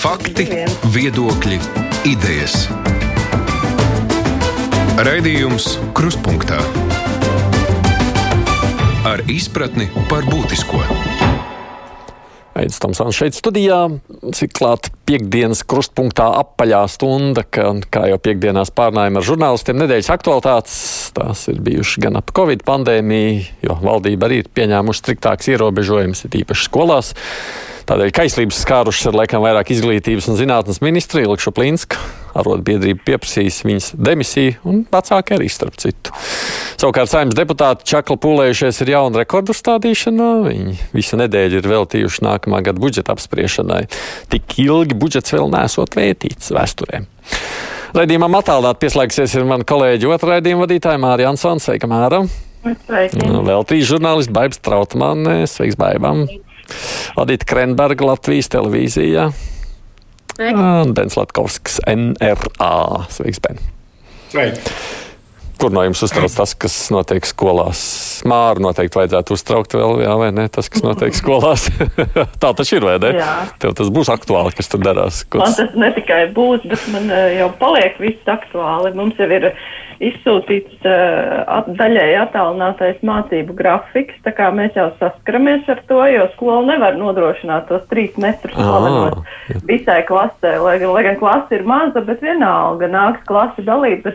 Fakti, viedokļi, idejas. Raidījums Kruspunkta ar izpratni par būtisko. Aizsmeļamies šeit studijā. Cik klāt piekdienas krustpunktā apaļā stunda, ka, kā jau piekdienās pārnājām ar žurnālistiem nedēļas aktualitātes. Tās ir bijušas gan ap Covid pandēmiju, jo valdība arī ir pieņēmuši striktāks ierobežojums, ir īpaši skolās. Tādēļ kaislības skārušas ir laikam vairāk izglītības un zinātnes ministri Ilkšu Plīnska. Arotbiedrība pieprasīs viņas demisiju, un vecāki arī starp citu. Savukārt saimnes deputāti čakli pūlējušies ir jauna rekordu stādīšanā. Viņi visu nedēļu ir veltījuši nākamā gada budžeta apspriešanai. Tik ilgi budžets vēl nesot vērtīts vēsturē. Raidījumam attālināt pieslēgsies ir mana kolēģi otrā raidījuma vadītāja Mārija Ansons. Sveika, Māra! Sveiki! Nu, vēl trīs žurnālisti, Baibs Trautmanne. Sveiks, Baibam! Adita Krenberga Latvijas televīzijā. Un Bens Latkovskis NRA. Sveiks, Ben! Sveiki! Kur no jums uztrauc tas, kas notiek skolās? Māru noteikti vajadzētu uztraukt vēl, jā, vai ne? Tas, kas notiek skolās. Tā taču ir, vai ne? Jā. Tev tas būs aktuāli, kas tur darās. Ko Man tas ne tikai būs, bet man eh, jau paliek viss aktuāli. Mums jau ir izsūtīts uh, at, daļēji attālinātais mācību grafiks, tā kā mēs jau saskaramies ar to, jo skola nevar nodrošināt tos trīs metrus jā. visai klasē, lai, lai gan klase ir maza, bet vienalga nāks klasi dalīt.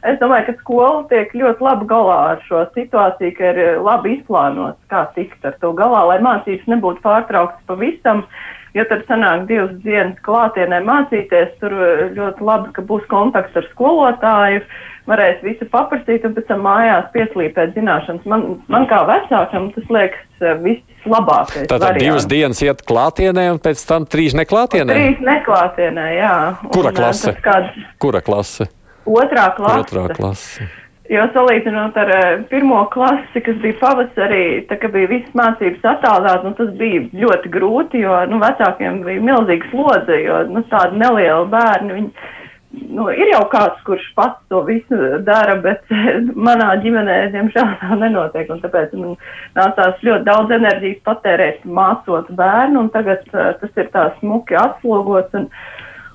Es domāju, ka skola tiek ļoti labi galā ar šo situāciju, ka ir eh, labi izplānots, kā tikt ar to galā, lai mācības nebūtu pārtrauktas pavisam. Jo tad sanāk divas dienas klātienē mācīties, tur eh, ļoti labi, ka būs kontakts ar skolotāju, varēs visu paprasīt un pēc tam mājās pieslīpēt zināšanas. Man, man kā vecākam tas liekas eh, vislabākais. Tātad variants. divas dienas iet klātienē, un pēc tam trīs neklātienē. Trīs neklātienē, jā. Kura Un, klase? Kāds Kura klase? Otrā klase. Otrā klase. Jo salīdzinot ar uh, pirmo klasi, kas bija pavasarī, tā kā bija visas mācības attālināts, nu, tas bija ļoti grūti, jo nu, vecākiem bija milzīga slodze, jo nu, tādi nelieli bērni. Viņi, Nu, ir jau kāds, kurš pats to visu dara, bet manā ģimenē, diemžēl, tā nenotiek. un Tāpēc man nācās ļoti daudz enerģijas patērēt, mācot bērnu, un tagad uh, tas ir tā smuki atslogots. Un,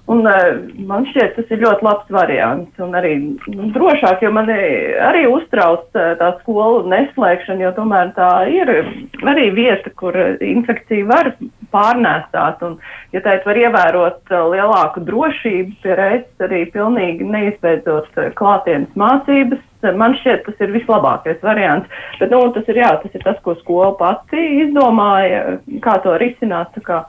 Un, uh, man šķiet, tas ir ļoti labs variants. Un arī nu, drošāk, jo man arī uztrauc uh, tā skolu neslēgšana, jo tomēr tā ir arī vieta, kur uh, infekcija var pārnēsāt. Un, ja tā var ievērot uh, lielāku drošību, pie reizes arī pilnīgi neizbeidzot uh, klātienes mācības, uh, man šķiet, tas ir vislabākais variants. Bet nu, tas, ir, jā, tas ir tas, ko skola pati izdomāja, kā to risināt. kā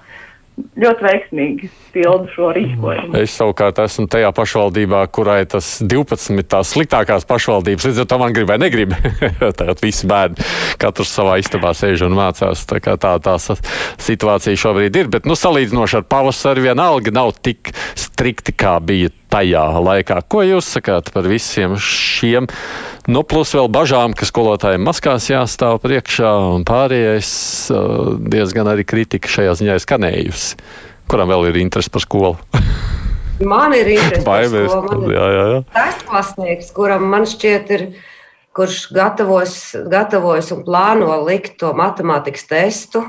Ļoti veiksmīgi pildu šo rīkojumu. Es savukārt esmu tajā pašvaldībā, kurai tas 12 tās sliktākās pašvaldības. Līdz ar to man grib vai negrib. Tagad visi bērni katrs savā istabā sēž un mācās. Tā kā tā, tā situācija šobrīd ir. Bet, nu, salīdzinoši ar pavasari vienalga nav tik strikti, kā bija tajā laikā. Ko jūs sakāt par visiem šiem? Nu, plus vēl bažām, ka skolotājiem maskās jāstāv priekšā un pārējais diezgan arī kritika šajā ziņā skanējusi. Kuram vēl ir interesi par skolu? Man ir interesi par skolu. Jā, jā, jā. tas klasnieks, kuram man šķiet ir, kurš gatavos, gatavojas un plāno likt to matemātikas testu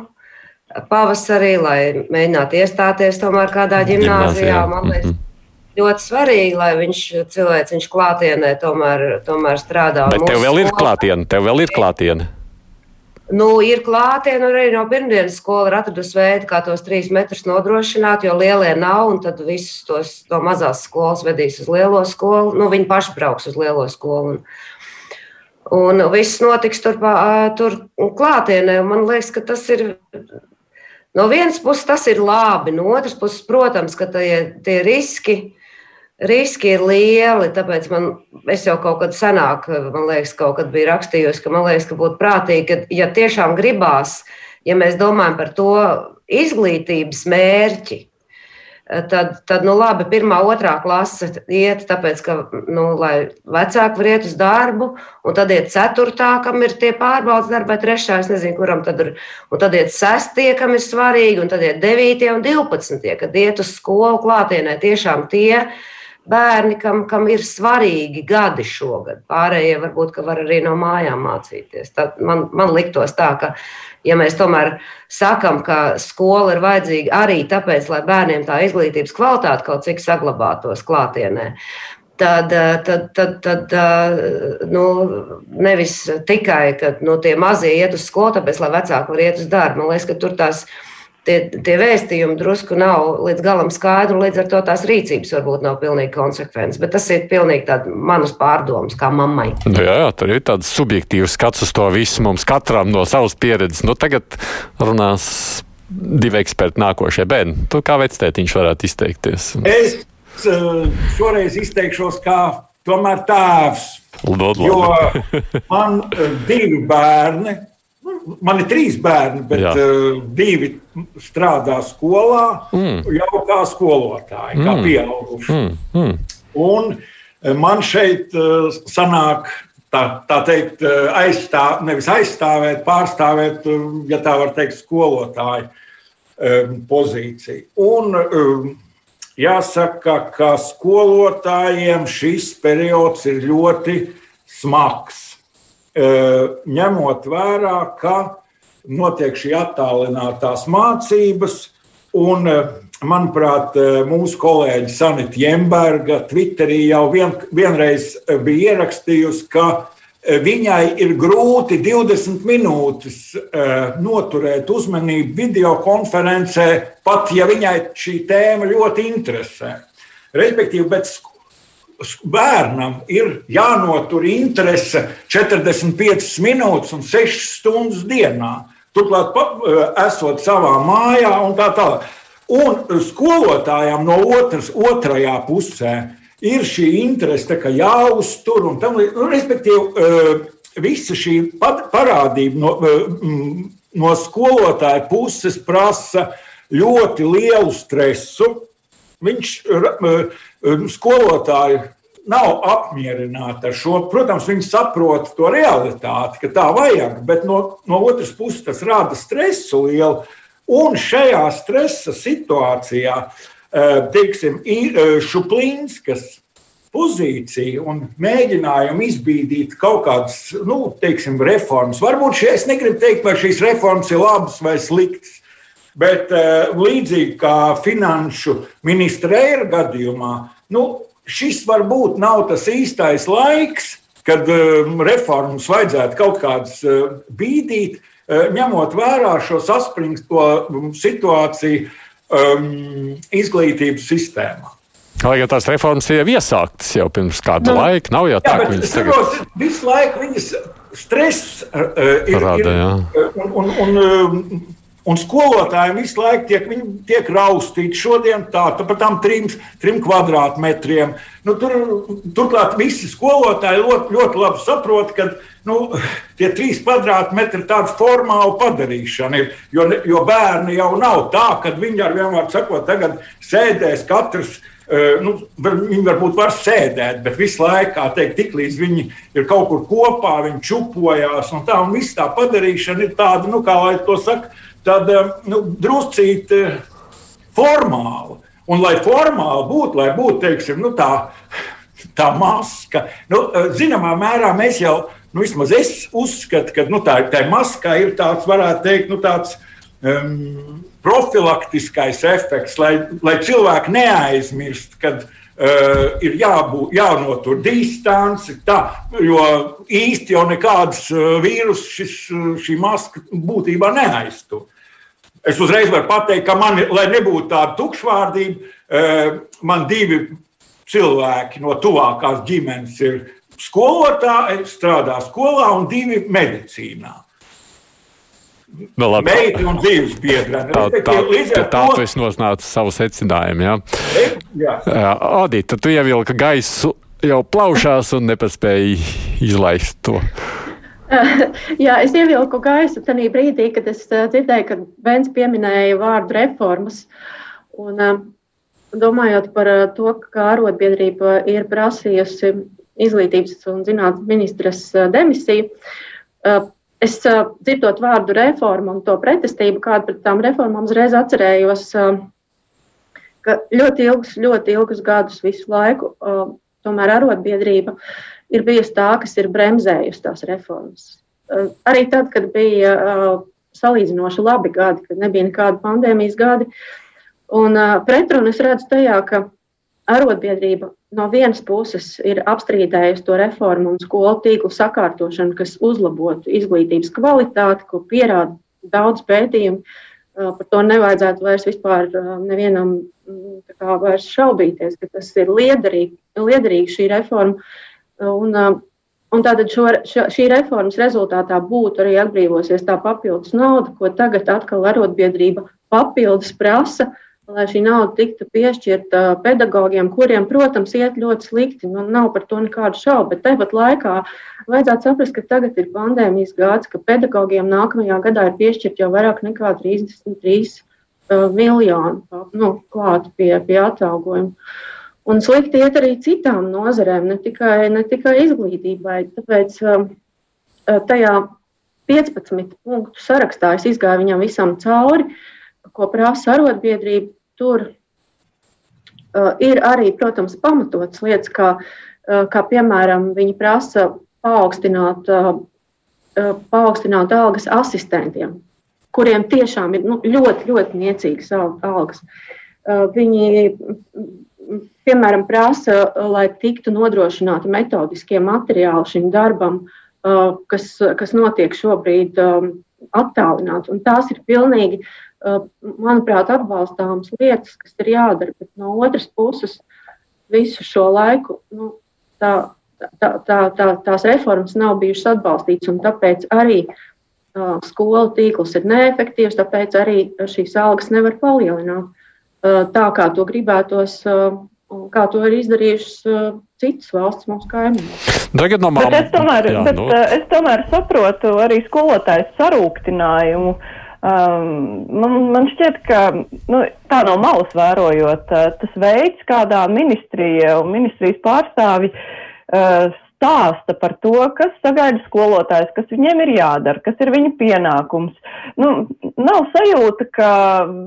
pavasarī, lai mēģinātu iestāties tomēr kādā Gimnāzijā. Man liekas, Mhm. Ļoti svarīgi, lai viņš cilvēks, viņš klātienē tomēr, tomēr strādā. Bet tev vēl ir klātiene, tev vēl ir klātiene. Nu, ir klātienē, un arī no pirmdienas skola ir atradusi veidu, kā tos trīs metrus nodrošināt, jo lielie nav, un tad visus tos no mazās skolas vedīs uz lielo skolu. Nu, viņi paši brauks uz lielo skolu. Un, un viss notiks tur, tur klātienē. Man liekas, ka tas ir. No vienas puses tas ir labi, no otras puses, protams, ka tie, tie riski, riski ir lieli. Tāpēc man, es jau kaut kad senāk, man liekas, kaut kad biju rakstījusi, ka man liekas, ka būtu prātīgi, ka, ja tiešām gribās, ja mēs domājam par to izglītības mērķi, tad, tad nu, labi, pirmā, otrā klase iet, tāpēc, ka, nu, lai vecāki var iet uz darbu, un tad iet ceturtā, kam ir tie pārbaudas darbi, vai trešā, es nezinu, kuram tad ir, un tad iet sestie, kam ir svarīgi, un tad iet devītie un divpadsmitie, kad iet uz skolu klātienē tiešām tie, bērni, kam, kam ir svarīgi gadi šogad. Pārējie varbūt var arī no mājām mācīties. Tad man, man liktos tā, ka, ja mēs tomēr sakam, ka skola ir vajadzīga arī tāpēc, lai bērniem tā izglītības kvalitāte kaut cik saglabātos klātienē, tad, tad, tad, tad nu, nevis tikai, ka nu, tie mazie iet uz skolu, tāpēc, lai vecāki var iet uz darbu. Man liekas, ka tur tās tie, tie vēstījumi drusku nav līdz galam skaidri, līdz ar to tās rīcības varbūt nav pilnīgi konsekventas. Bet tas ir pilnīgi manas pārdomas, kā mammai. Nu, jā, jā, tur ir tāds subjektīvs skats uz to visu mums katram no savas pieredzes. Nu, tagad runās divi eksperti nākošie bērni. Tu kā vectētiņš varētu izteikties? Es uh, šoreiz izteikšos kā tomēr tēvs. Lod, jo man uh, divi bērni Man ir trīs bērni, bet Jā. uh, divi strādā skolā, mm. jau kā skolotāji, mm. kā pieauguši. Mm. Mm. Un eh, man šeit uh, sanāk, tā, tā teikt, aizstāv, nevis aizstāvēt, pārstāvēt, ja tā var teikt, skolotāju pozīciju. Un jāsaka, ka skolotājiem šis periods ir ļoti smags ņemot vērā, ka notiek šī attālinātās mācības. Un, manuprāt, mūsu kolēģe Sanita Jemberga Twitterī jau vien, vienreiz bija ierakstījusi, ka viņai ir grūti 20 minūtes noturēt uzmanību video konferencē, pat ja viņai šī tēma ļoti interesē. Respektīvi, bet bērnam ir jānotur interese 45 minūtes un 6 stundas dienā. Turklāt, eh, esot savā mājā un tā tālāk. Un skolotājiem no otras, otrajā pusē ir šī interese, ka jāuztur un tam līdzīgi. Nu, respektīvi, eh, visa šī parādība no, eh, no skolotāja puses prasa ļoti lielu stresu. Viņš skolotāji nav apmierināti ar šo. Protams, viņi saprot to realitāti, ka tā vajag, bet no, no otras puses tas rada stresu lielu. Un šajā stresa situācijā, eh, teiksim, eh, Šuplīnskas pozīcija un mēģinājumu izbīdīt kaut kādas, nu, teiksim, reformas. Varbūt šie, es negribu teikt, vai šīs reformas ir labas vai sliktas. Bet uh, līdzīgi kā finanšu ministra Eira gadījumā, nu, šis varbūt nav tas īstais laiks, kad um, reformas vajadzētu kaut kādas uh, bīdīt, ņemot vērā šo saspringto um, situāciju um, izglītības sistēmā. Lai gan tās reformas ir iesāktas jau pirms kāda nu, laika, nav jau tā, jā, ka viņas tagad... visu laiku viņas stress uh, ir, Rada, ir un, un, un, um, Un skolotājiem visu laiku tiek, tiek raustīti šodien tā, tā par tām trim, trim kvadrātmetriem. Nu, tur, turklāt visi skolotāji ļoti, ļoti labi saprot, ka nu, tie trīs kvadrātmetri ir tāda formāla padarīšana. Ir, jo, jo bērni jau nav tā, ka viņi ar vienmēr sakot, tagad sēdēs katrs. Uh, nu, viņi varbūt var sēdēt, bet visu laiku, teikt, tik līdz viņi ir kaut kur kopā, viņi čupojās un tā, un viss tā padarīšana ir tāda, nu, kā lai to saka, tad eh, nu, druscīt eh, formāli. Un, lai formāli būtu, lai būtu teiksim, nu, tā, tā maska, nu, eh, zināmā mērā mēs jau, nu, vismaz es uzskatu, ka nu, tā, tā maska ir tāds, varētu teikt, nu, tāds um, profilaktiskais efekts, lai, lai cilvēki neaizmirst, kad Uh, ir jābūt, jānotur distance, tā, jo īsti jau nekādas uh, vīrusu šī maska būtībā neaiztur. Es uzreiz varu pateikt, ka man, lai nebūtu tāda tukšvārdība, eh, man divi cilvēki no tuvākās ģimenes ir skolotāji, strādā skolā un divi medicīnā. Nu, labi. Meita un dzīves biedra. Tā, tā, tā, tā tu esi nosnācis savu secinājumu. Jā, jā. Adita, tu ievilki gaisu jau plaušās un nepaspēji izlaist to. Jā, es ievilku gaisu tajā brīdī, kad es uh, dzirdēju, ka Bens pieminēja vārdu reformas. Un, uh, domājot par uh, to, ka arotbiedrība ir prasījusi izglītības un zinātnes ministras demisiju, es dzirdot vārdu reformu un to pretestību, kāda pret tām reformām uzreiz atcerējos, ka ļoti ilgus, ļoti ilgus gadus visu laiku tomēr arotbiedrība ir bijusi tā, kas ir bremzējusi tās reformas. Arī tad, kad bija salīdzinoši labi gadi, kad nebija nekāda pandēmijas gadi. Un pretrunu es redzu tajā, ka arotbiedrība no vienas puses ir apstrīdējusi to reformu un skolu tīklu sakārtošanu, kas uzlabotu izglītības kvalitāti, ko pierāda daudz pētījumu. Par to nevajadzētu vairs vispār nevienam kā, vairs šaubīties, ka tas ir liederīgi, liederīgi šī reforma. Un, un tātad šo, šī reformas rezultātā būtu arī atbrīvosies tā papildus nauda, ko tagad atkal arotbiedrība papildus prasa, lai šī nauda tiktu piešķirta pedagogiem, kuriem, protams, iet ļoti slikti. Nu, nav par to nekādu šaubu, bet tāpat laikā vajadzētu saprast, ka tagad ir pandēmijas gads, ka pedagogiem nākamajā gadā ir piešķirt jau vairāk nekā 33 uh, miljoni nu, klāt pie, pie atalgojuma. Un slikti iet arī citām nozarēm, ne tikai, ne tikai izglītībai. Tāpēc uh, tajā 15 punktu sarakstā es izgāju viņam visam cauri, ko prasa arotbiedrība. Tur uh, ir arī, protams, pamatotas lietas, kā, uh, kā piemēram viņi prasa paaugstināt, paaugstināt algas asistentiem, kuriem tiešām ir nu, ļoti, ļoti niecīgas algas. Viņi, piemēram, prasa, lai tiktu nodrošināti metodiskie materiāli šim darbam, kas, kas notiek šobrīd attālināti. Un tās ir pilnīgi, manuprāt, atbalstāmas lietas, kas ir jādara. Bet no otras puses, visu šo laiku nu, tā, tā, tā, tā, tās reformas nav bijušas atbalstītas, un tāpēc arī uh, skolu tīkls ir neefektīvs, tāpēc arī šīs algas nevar palielināt uh, tā, kā to gribētos. Uh, Kā to ir izdarījušas uh, citas valsts mūsu kaimiņos. Tagad no malas. Es, tomēr, jā, bet, nu. es tomēr saprotu arī skolotāju sarūktinājumu. Um, man, man šķiet, ka nu, tā no malas vērojot, uh, tas veids, kādā ministrija un ministrijas pārstāvi uh, stāsta par to, kas sagaida skolotājs, kas viņiem ir jādara, kas ir viņa pienākums. Nu, nav sajūta, ka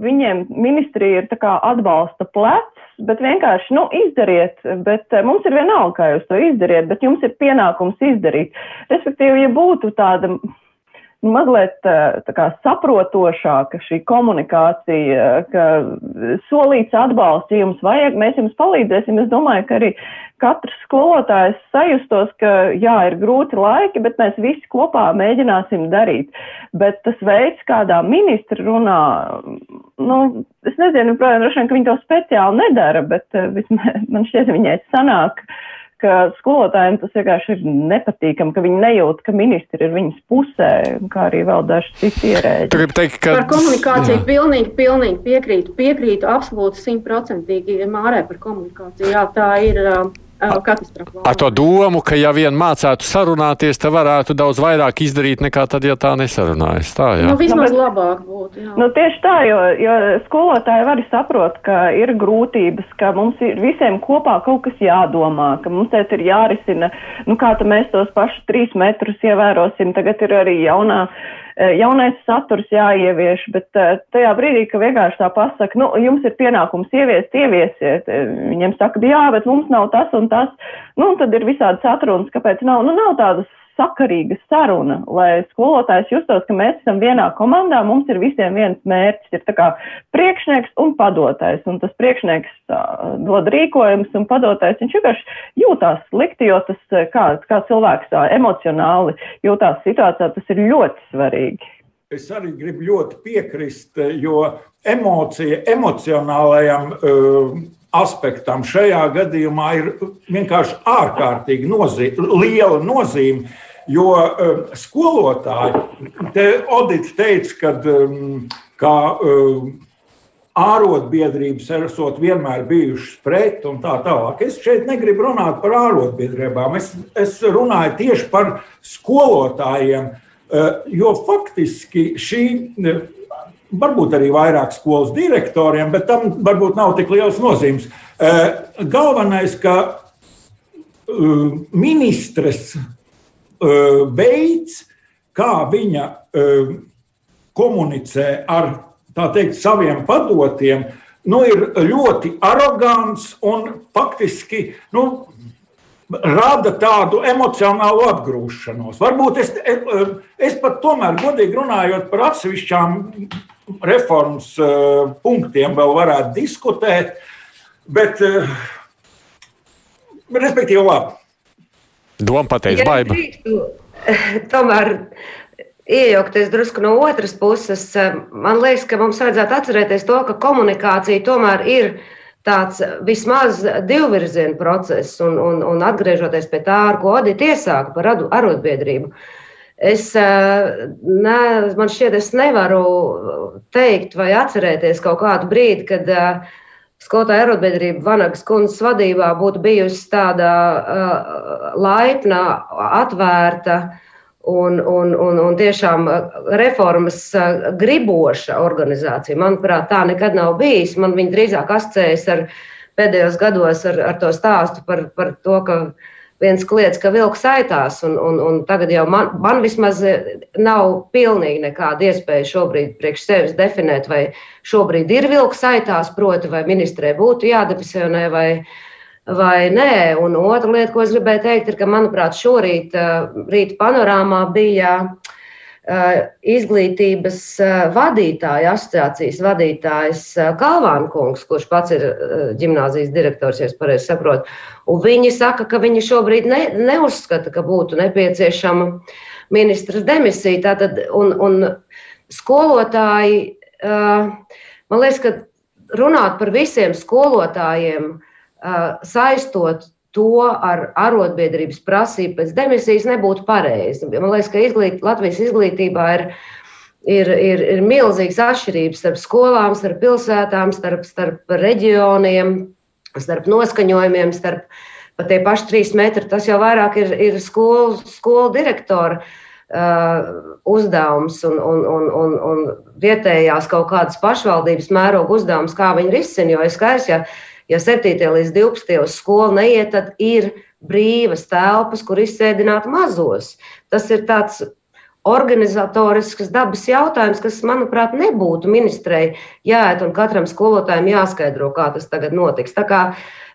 viņiem ministrija ir atbalsta plecs, bet vienkārši, nu, izdariet, bet uh, mums ir vienalga, kā jūs to izdariet, bet jums ir pienākums izdarīt. Respektīvi, ja būtu tāda mazliet kā, saprotošāka šī komunikācija, ka solīts atbalsts, jums vajag, mēs jums palīdzēsim. Es domāju, ka arī katrs skolotājs sajustos, ka jā, ir grūti laiki, bet mēs visi kopā mēģināsim darīt. Bet tas veids, kādā ministri runā, nu, es nezinu, protams, droši vien, ka viņi to speciāli nedara, bet vismaz man šķiet, viņai sanāk. Uh, ka skolotājiem tas vienkārši ir nepatīkami, ka viņi nejūt, ka ministri ir viņas pusē, kā arī vēl daži citi ierēģi. Gribu teikt, ka. Par komunikāciju jā. pilnīgi, pilnīgi piekrītu. Piekrītu absolūti simtprocentīgi mārē par komunikāciju. Jā, tā ir. Uh, katastrofāli. Ar to domu, ka ja vien mācētu sarunāties, tad varētu daudz vairāk izdarīt nekā tad, ja tā nesarunājas. Tā, jā. Nu, vismaz nu, labāk būtu. Jā. Nu, tieši tā, jo, jo skolotāji arī saprot, ka ir grūtības, ka mums ir visiem kopā kaut kas jādomā, ka mums te ir jārisina, nu kā mēs tos pašus trīs metrus ievērosim. Tagad ir arī jaunā jaunais saturs jāievieš, bet eh, tajā brīdī, ka vienkārši tā pasaka, nu, jums ir pienākums ieviest, ieviesiet, eh, viņiem saka, jā, bet mums nav tas un tas, nu, un tad ir visādi satrunas, kāpēc nav, nu, nav tādas sakarīga saruna, lai skolotājs justos, ka mēs esam vienā komandā, mums ir visiem viens mērķis, ir tā kā priekšnieks un padotais, un tas priekšnieks uh, dod rīkojums un padotais, viņš vienkārši jūtās slikti, jo tas, kā, kā cilvēks tā emocionāli jūtās situācijā, tas ir ļoti svarīgi. Es arī gribu ļoti piekrist, jo emocija, emocionālajam uh, aspektam šajā gadījumā ir vienkārši ārkārtīgi nozīme, liela nozīme. Jo um, skolotāji, te Odits teica, ka, um, ka um, ārotbiedrības esot vienmēr bijušas pret un tā tālāk. Es šeit negribu runāt par ārotbiedrībām. Es, es runāju tieši par skolotājiem, uh, jo faktiski šī varbūt arī vairāk skolas direktoriem, bet tam varbūt nav tik liels nozīmes. Uh, galvenais, ka ministres veids, kā viņa komunicē ar teikt, saviem padotiem, nu, ir ļoti arogants un faktiski nu, rada tādu emocionālu atgrūšanos. Varbūt es, es pat tomēr, godīgi runājot par atsevišķām reformas uh, punktiem, vēl varētu diskutēt, bet, uh, respektīvi, labi. Doma pateiks, ja baiba. Tomēr iejaukties drusku no otras puses, man liekas, ka mums vajadzētu atcerēties to, ka komunikācija tomēr ir tāds vismaz divvirziena process, un, un, un atgriežoties pie tā, ar ko Odita iesāka par arotbiedrību. Es, ne, man šķiet, es nevaru teikt vai atcerēties kaut kādu brīdi, kad uh, skolotāja arotbiedrība Vanagas kundzes vadībā būtu bijusi tāda uh, laipna, atvērta un, un, un, un tiešām reformas uh, griboša organizācija. Manuprāt, tā nekad nav bijis. Man viņa drīzāk asociējas ar pēdējos gados ar, ar to stāstu par, par to, ka viens kliedz, ka vilks saitās, un, un, un tagad jau man, man vismaz nav pilnīgi nekāda iespēja šobrīd priekš sevis definēt, vai šobrīd ir vilks saitās, proti, vai ministrē būtu jādepisionē vai, vai nē. Un otra lieta, ko es gribēju teikt, ir, ka, manuprāt, šorīt rīt panorāmā bija izglītības vadītāja, asociācijas vadītājs Kalvānkungs, kurš pats ir ģimnāzijas direktors, ja es pareizi saprotu. Un viņi saka, ka viņi šobrīd ne, neuzskata, ka būtu nepieciešama ministra demisija. Tātad, un, un skolotāji, man liekas, ka runāt par visiem skolotājiem, saistot to ar arotbiedrības prasību pēc demisijas nebūtu pareizi. Man liekas, ka izglīt, Latvijas izglītībā ir, ir, ir, ir milzīgas atšķirības starp skolām, starp pilsētām, starp, starp reģioniem, starp noskaņojumiem, starp pat tie paši trīs metri. Tas jau vairāk ir, ir skolu, skolu direktora. Uh, uzdevums un, un, un, un, un vietējās kaut kādas pašvaldības mēroga uzdevums, kā viņi risina. Jo es skaidrs, ja Ja 7. līdz 12. uz skolu neiet, tad ir brīvas telpas, kur izsēdināt mazos. Tas ir tāds organizatorisks dabas jautājums, kas, manuprāt, nebūtu ministrei jāiet un katram skolotājam jāskaidro, kā tas tagad notiks. Tā kā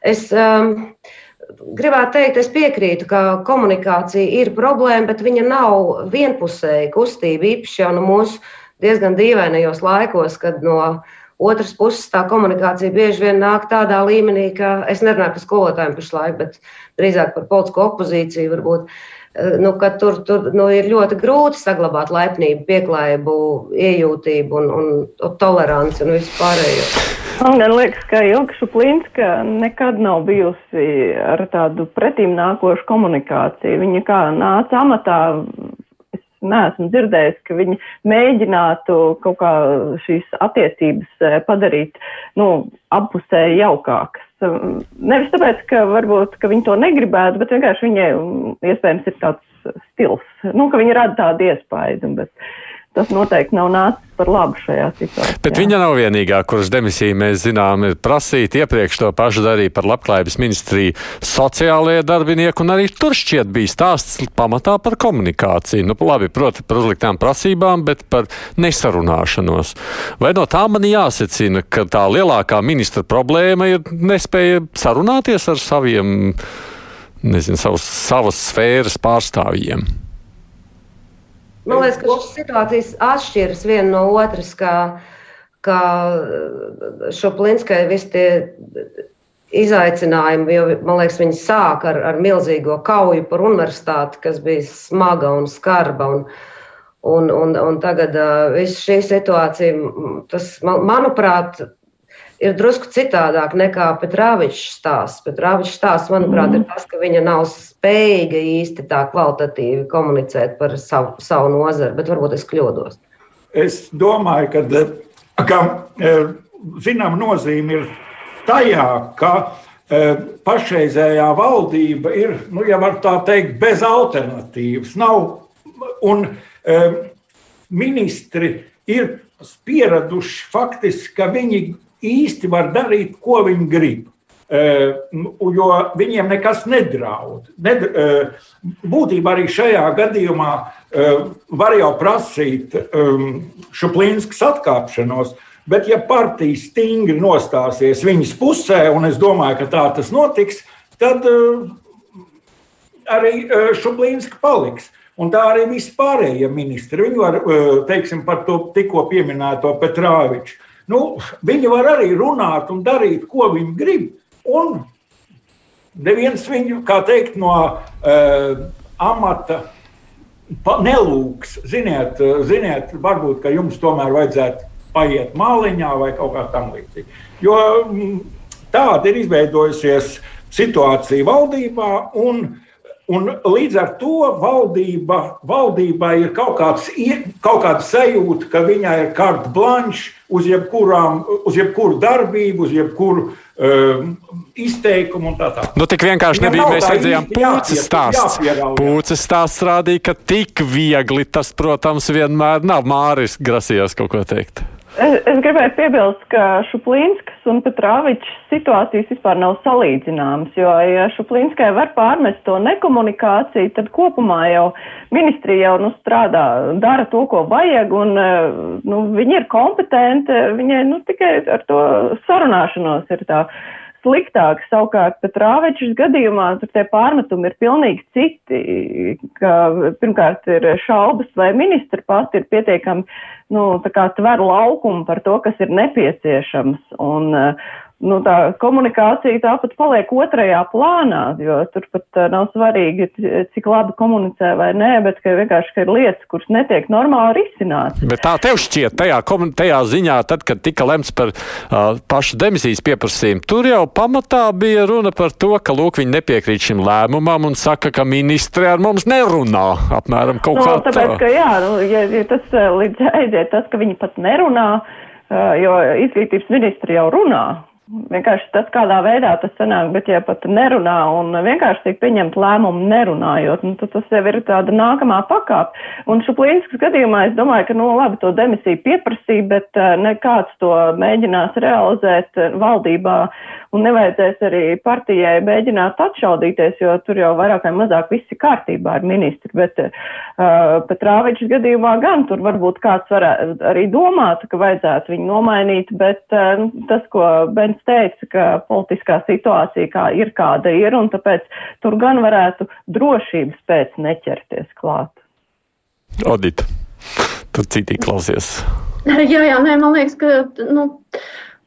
es um, gribētu teikt, es piekrītu, ka komunikācija ir problēma, bet viņa nav vienpusēja kustība, īpaši jau no mūsu diezgan dīvainajos laikos, kad no Otras puses, tā komunikācija bieži vien nāk tādā līmenī, ka es nerunāju par skolotājiem pašlaik, bet drīzāk par politisko opozīciju. Varbūt, eh, nu, tur tur nu, ir ļoti grūti saglabāt laipnību, pieklājību, iejūtību un, un toleranci un visu pārējo. Man liekas, ka Ilga Šuplinska nekad nav bijusi ar tādu pretīm nākošu komunikāciju. Viņa kā nāca amatā neesmu dzirdējis, ka viņi mēģinātu kaut kā šīs attiecības eh, padarīt, nu, apusēji jaukākas. Um, nevis tāpēc, ka varbūt, ka viņi to negribētu, bet vienkārši viņai um, iespējams ir tāds stils, nu, ka viņi rada tādu iespaidu, bet tas noteikti nav nācis par labu šajā situācijā. Bet viņa nav vienīgā, kuras demisiju mēs zinām, ir prasīt. Iepriekš to pašu darīja par labklājības ministriju sociālajie darbinieki, un arī tur šķiet bija stāsts pamatā par komunikāciju. Nu, labi, proti, par uzliktām prasībām, bet par nesarunāšanos. Vai no tā man jāsecina, ka tā lielākā ministra problēma ir nespēja sarunāties ar saviem, nezinu, savas, savas sfēras pārstāvjiem? Man liekas, ka šīs situācijas atšķiras viena no otras, kā, kā šo plinskai visi tie izaicinājumi, jo man liekas, viņi sāk ar, ar milzīgo kauju par universitāti, kas bija smaga un skarba. Un, un, un, un tagad uh, viss šī situācija, tas, man, manuprāt, ir drusku citādāk nekā Petrāvičs stāsts. Petrāvičs stāsts, manuprāt, mm. ir tas, ka viņa nav spējīga īsti tā kvalitatīvi komunicēt par savu, savu nozari, bet varbūt es kļūdos. Es domāju, ka, ka e, zinām nozīme ir tajā, ka e, pašreizējā valdība ir, nu, ja var tā teikt, bez alternatīvas. Nav, un ministri ir pieraduši faktiski, ka viņi īsti var darīt, ko viņi grib. Jo viņiem nekas nedraud. Ned, būtībā arī šajā gadījumā var jau prasīt Šuplīnskas atkāpšanos, Bet, ja partija stingri nostāsies viņas pusē, un es domāju, ka tā tas notiks, tad arī Šuplīnska paliks. Un tā arī vispārējie ministri. Viņi var, teiksim, par to tikko pieminēto Petrāviču. Nu, viņi var arī runāt un darīt, ko viņi grib. Un neviens viņu, kā teikt, no uh, amata nelūks. Ziniet, ziniet, varbūt jums tomēr vajadzētu paiet māliņā vai kaut kā tamlīdzīga. Jo mm, tāda ir izveidojusies situācija valdībā. Un, Un līdz ar to valdība, valdībai ir kaut, kāds, kaut kāda sajūta, ka viņai ir carte blanche uz, jebkurām, uz jebkuru darbību, uz jebkuru um, izteikumu un tā tālāk. Nu, tik vienkārši nebija. Mēs redzējām, pūces stāsts. Pūces stāsts rādīja, ka tik viegli tas, protams, vienmēr nav. Māris grasījās kaut ko teikt. Es, es gribēju piebilst, ka Šuplīnskas un Petrāvičs situācijas vispār nav salīdzināmas, jo, ja Šuplīnskai var pārmest to nekomunikāciju, tad kopumā jau ministrija jau nu, strādā, dara to, ko vajag, un nu, viņi ir kompetenti, viņai nu, tikai ar to sarunāšanos ir tā sliktāk. Savukārt, Petrāvečs gadījumā tie pārmetumi ir pilnīgi citi, ka pirmkārt ir šaubas, vai ministri pati ir pietiekami nu, tver laukumu par to, kas ir nepieciešams. Un, nu, tā komunikācija tāpat paliek otrajā plānā, jo tur pat uh, nav svarīgi, cik labi komunicē vai nē, bet ka vienkārši ka ir lietas, kuras netiek normāli risināts. Bet tā tev šķiet, tajā, tajā ziņā, tad, kad tika lemts par uh, pašu demisijas pieprasījumu, tur jau pamatā bija runa par to, ka lūk, viņi nepiekrīt šim lēmumam un saka, ka ministri ar mums nerunā. Apmēram kaut nu, kā tāpēc, tā. Ka, jā, nu, ja, ja tas līdz aiziet, tas, ka viņi pat nerunā, uh, jo izglītības ministri jau runā. Vienkārši tas, kādā veidā tas sanāk, bet ja pat nerunā un vienkārši tiek pieņemt lēmumu nerunājot, nu, tad tas jau ir tāda nākamā pakāpe. Un Šuplīnskas gadījumā es domāju, ka, nu, labi, to demisiju pieprasīja, bet uh, nekāds to mēģinās realizēt valdībā un nevajadzēs arī partijai mēģināt atšaudīties, jo tur jau vairāk vai mazāk viss ir kārtībā ar ministru, bet uh, Petrāvičs gadījumā gan tur varbūt kāds varētu arī domāt, ka vajadzētu viņu nomainīt, bet uh, tas, ko Bens teica, ka politiskā situācija kā ir kāda ir, un tāpēc tur gan varētu drošības pēc neķerties klāt. Odita, tur citī klausies. Jā, jā, nē, man liekas, ka nu,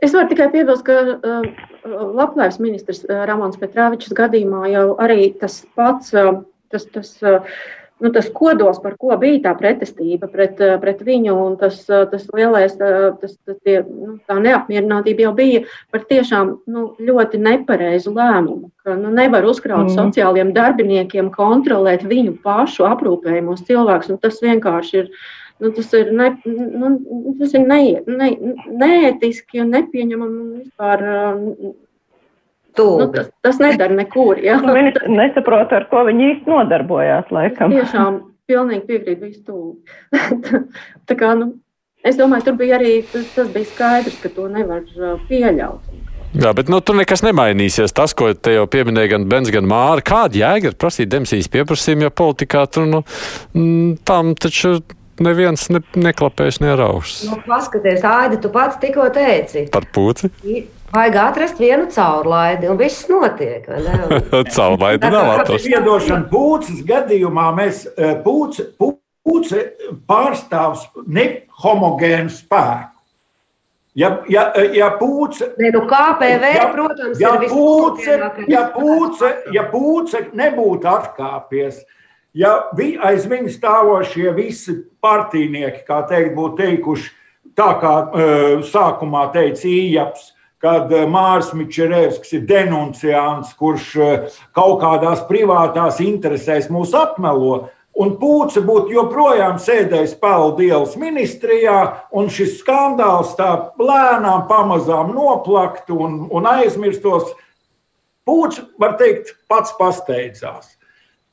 es varu tikai piebilst, ka uh, Labklājības ministrs uh, Ramons Petrāvičs gadījumā jau arī tas pats, uh, tas, tas uh, nu, tas kodols, par ko bija tā pretestība pret, eh, pret viņu, un tas, eh, tas lielais, eh, tas, tas tie, nu, tā neapmierinātība jau bija par tiešām nu, ļoti nepareizu lēmumu. Ka, nu, nevar uzkraut mm. sociālajiem darbiniekiem kontrolēt viņu pašu aprūpējumos cilvēkus. Nu, tas vienkārši ir. Nu, tas ir, ne, nu, tas ir ne, ne, neētiski un nepieņemami un vispār Nu, tas, tas nedara nekur. Ja? Nu, viņi nesaprot, ar ko viņi īsti nodarbojās. Laikam. Es tiešām pilnīgi piekrītu visu tūlīt. Tā kā, nu, es domāju, tur bija arī tas, tas bija skaidrs, ka to nevar uh, pieļaut. Jā, bet nu, tur nekas nemainīsies. Tas, ko te jau pieminēja gan Bens, gan Māra, kāda jēga ir prasīt demisijas pieprasījumu, jo politikā tur nu, tam taču neviens ne, neklapēs, neraušs. Nu, paskaties, Aidi, tu pats tikko teici. Par puci? Vajag atrast vienu caurlaidi, un viss notiek. caurlaidi nav atrasta. Piedošana pūces gadījumā mēs eh, pūce, pūce pārstāvs nehomogēnu spēku. Ja, ja, ja pūce, ne, nu KPV, ja, protams, ja pūce, ja pūce, ja pūce nebūtu atkāpies, ja vi, aiz viņa stāvošie visi partijnieki, kā teikt, būtu teikuši, tā kā uh, sākumā teica Ījaps, kad eh, Mārs Mičerevskis ir denunciants, kurš eh, kaut kādās privātās interesēs mūs apmelo. Un Pūce būtu joprojām sēdējis Pēldielas ministrijā, un šis skandāls tā lēnām, pamazām noplaktu un, un aizmirstos. Pūce, var teikt, pats pasteidzās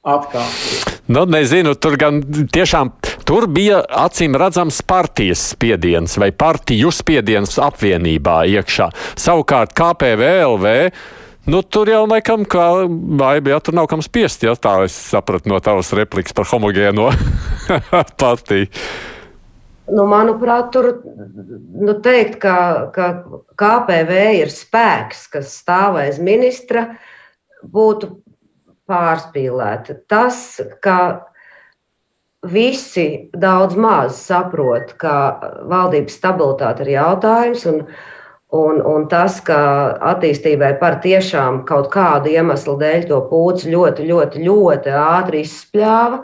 atkāpties. Nu, nezinu, tur gan tiešām tur bija acīm redzams partijas spiediens vai partiju spiediens apvienībā iekšā. Savukārt KPVLV. Nu, tur jau laikam, kā baigi, ja tur nav kam spiest, ja tā es sapratu no tavas replikas par homogēno partiju. Nu, manuprāt, tur nu, teikt, ka, ka KPV ir spēks, kas stāv aiz ministra, būtu pārspīlēti. Tas, ka visi daudz maz saprot, ka valdības stabilitāte ir jautājums. Un, Un, un tas, ka attīstībai par tiešām kaut kādu iemeslu dēļ to pūci ļoti, ļoti, ļoti ātri izspļāva.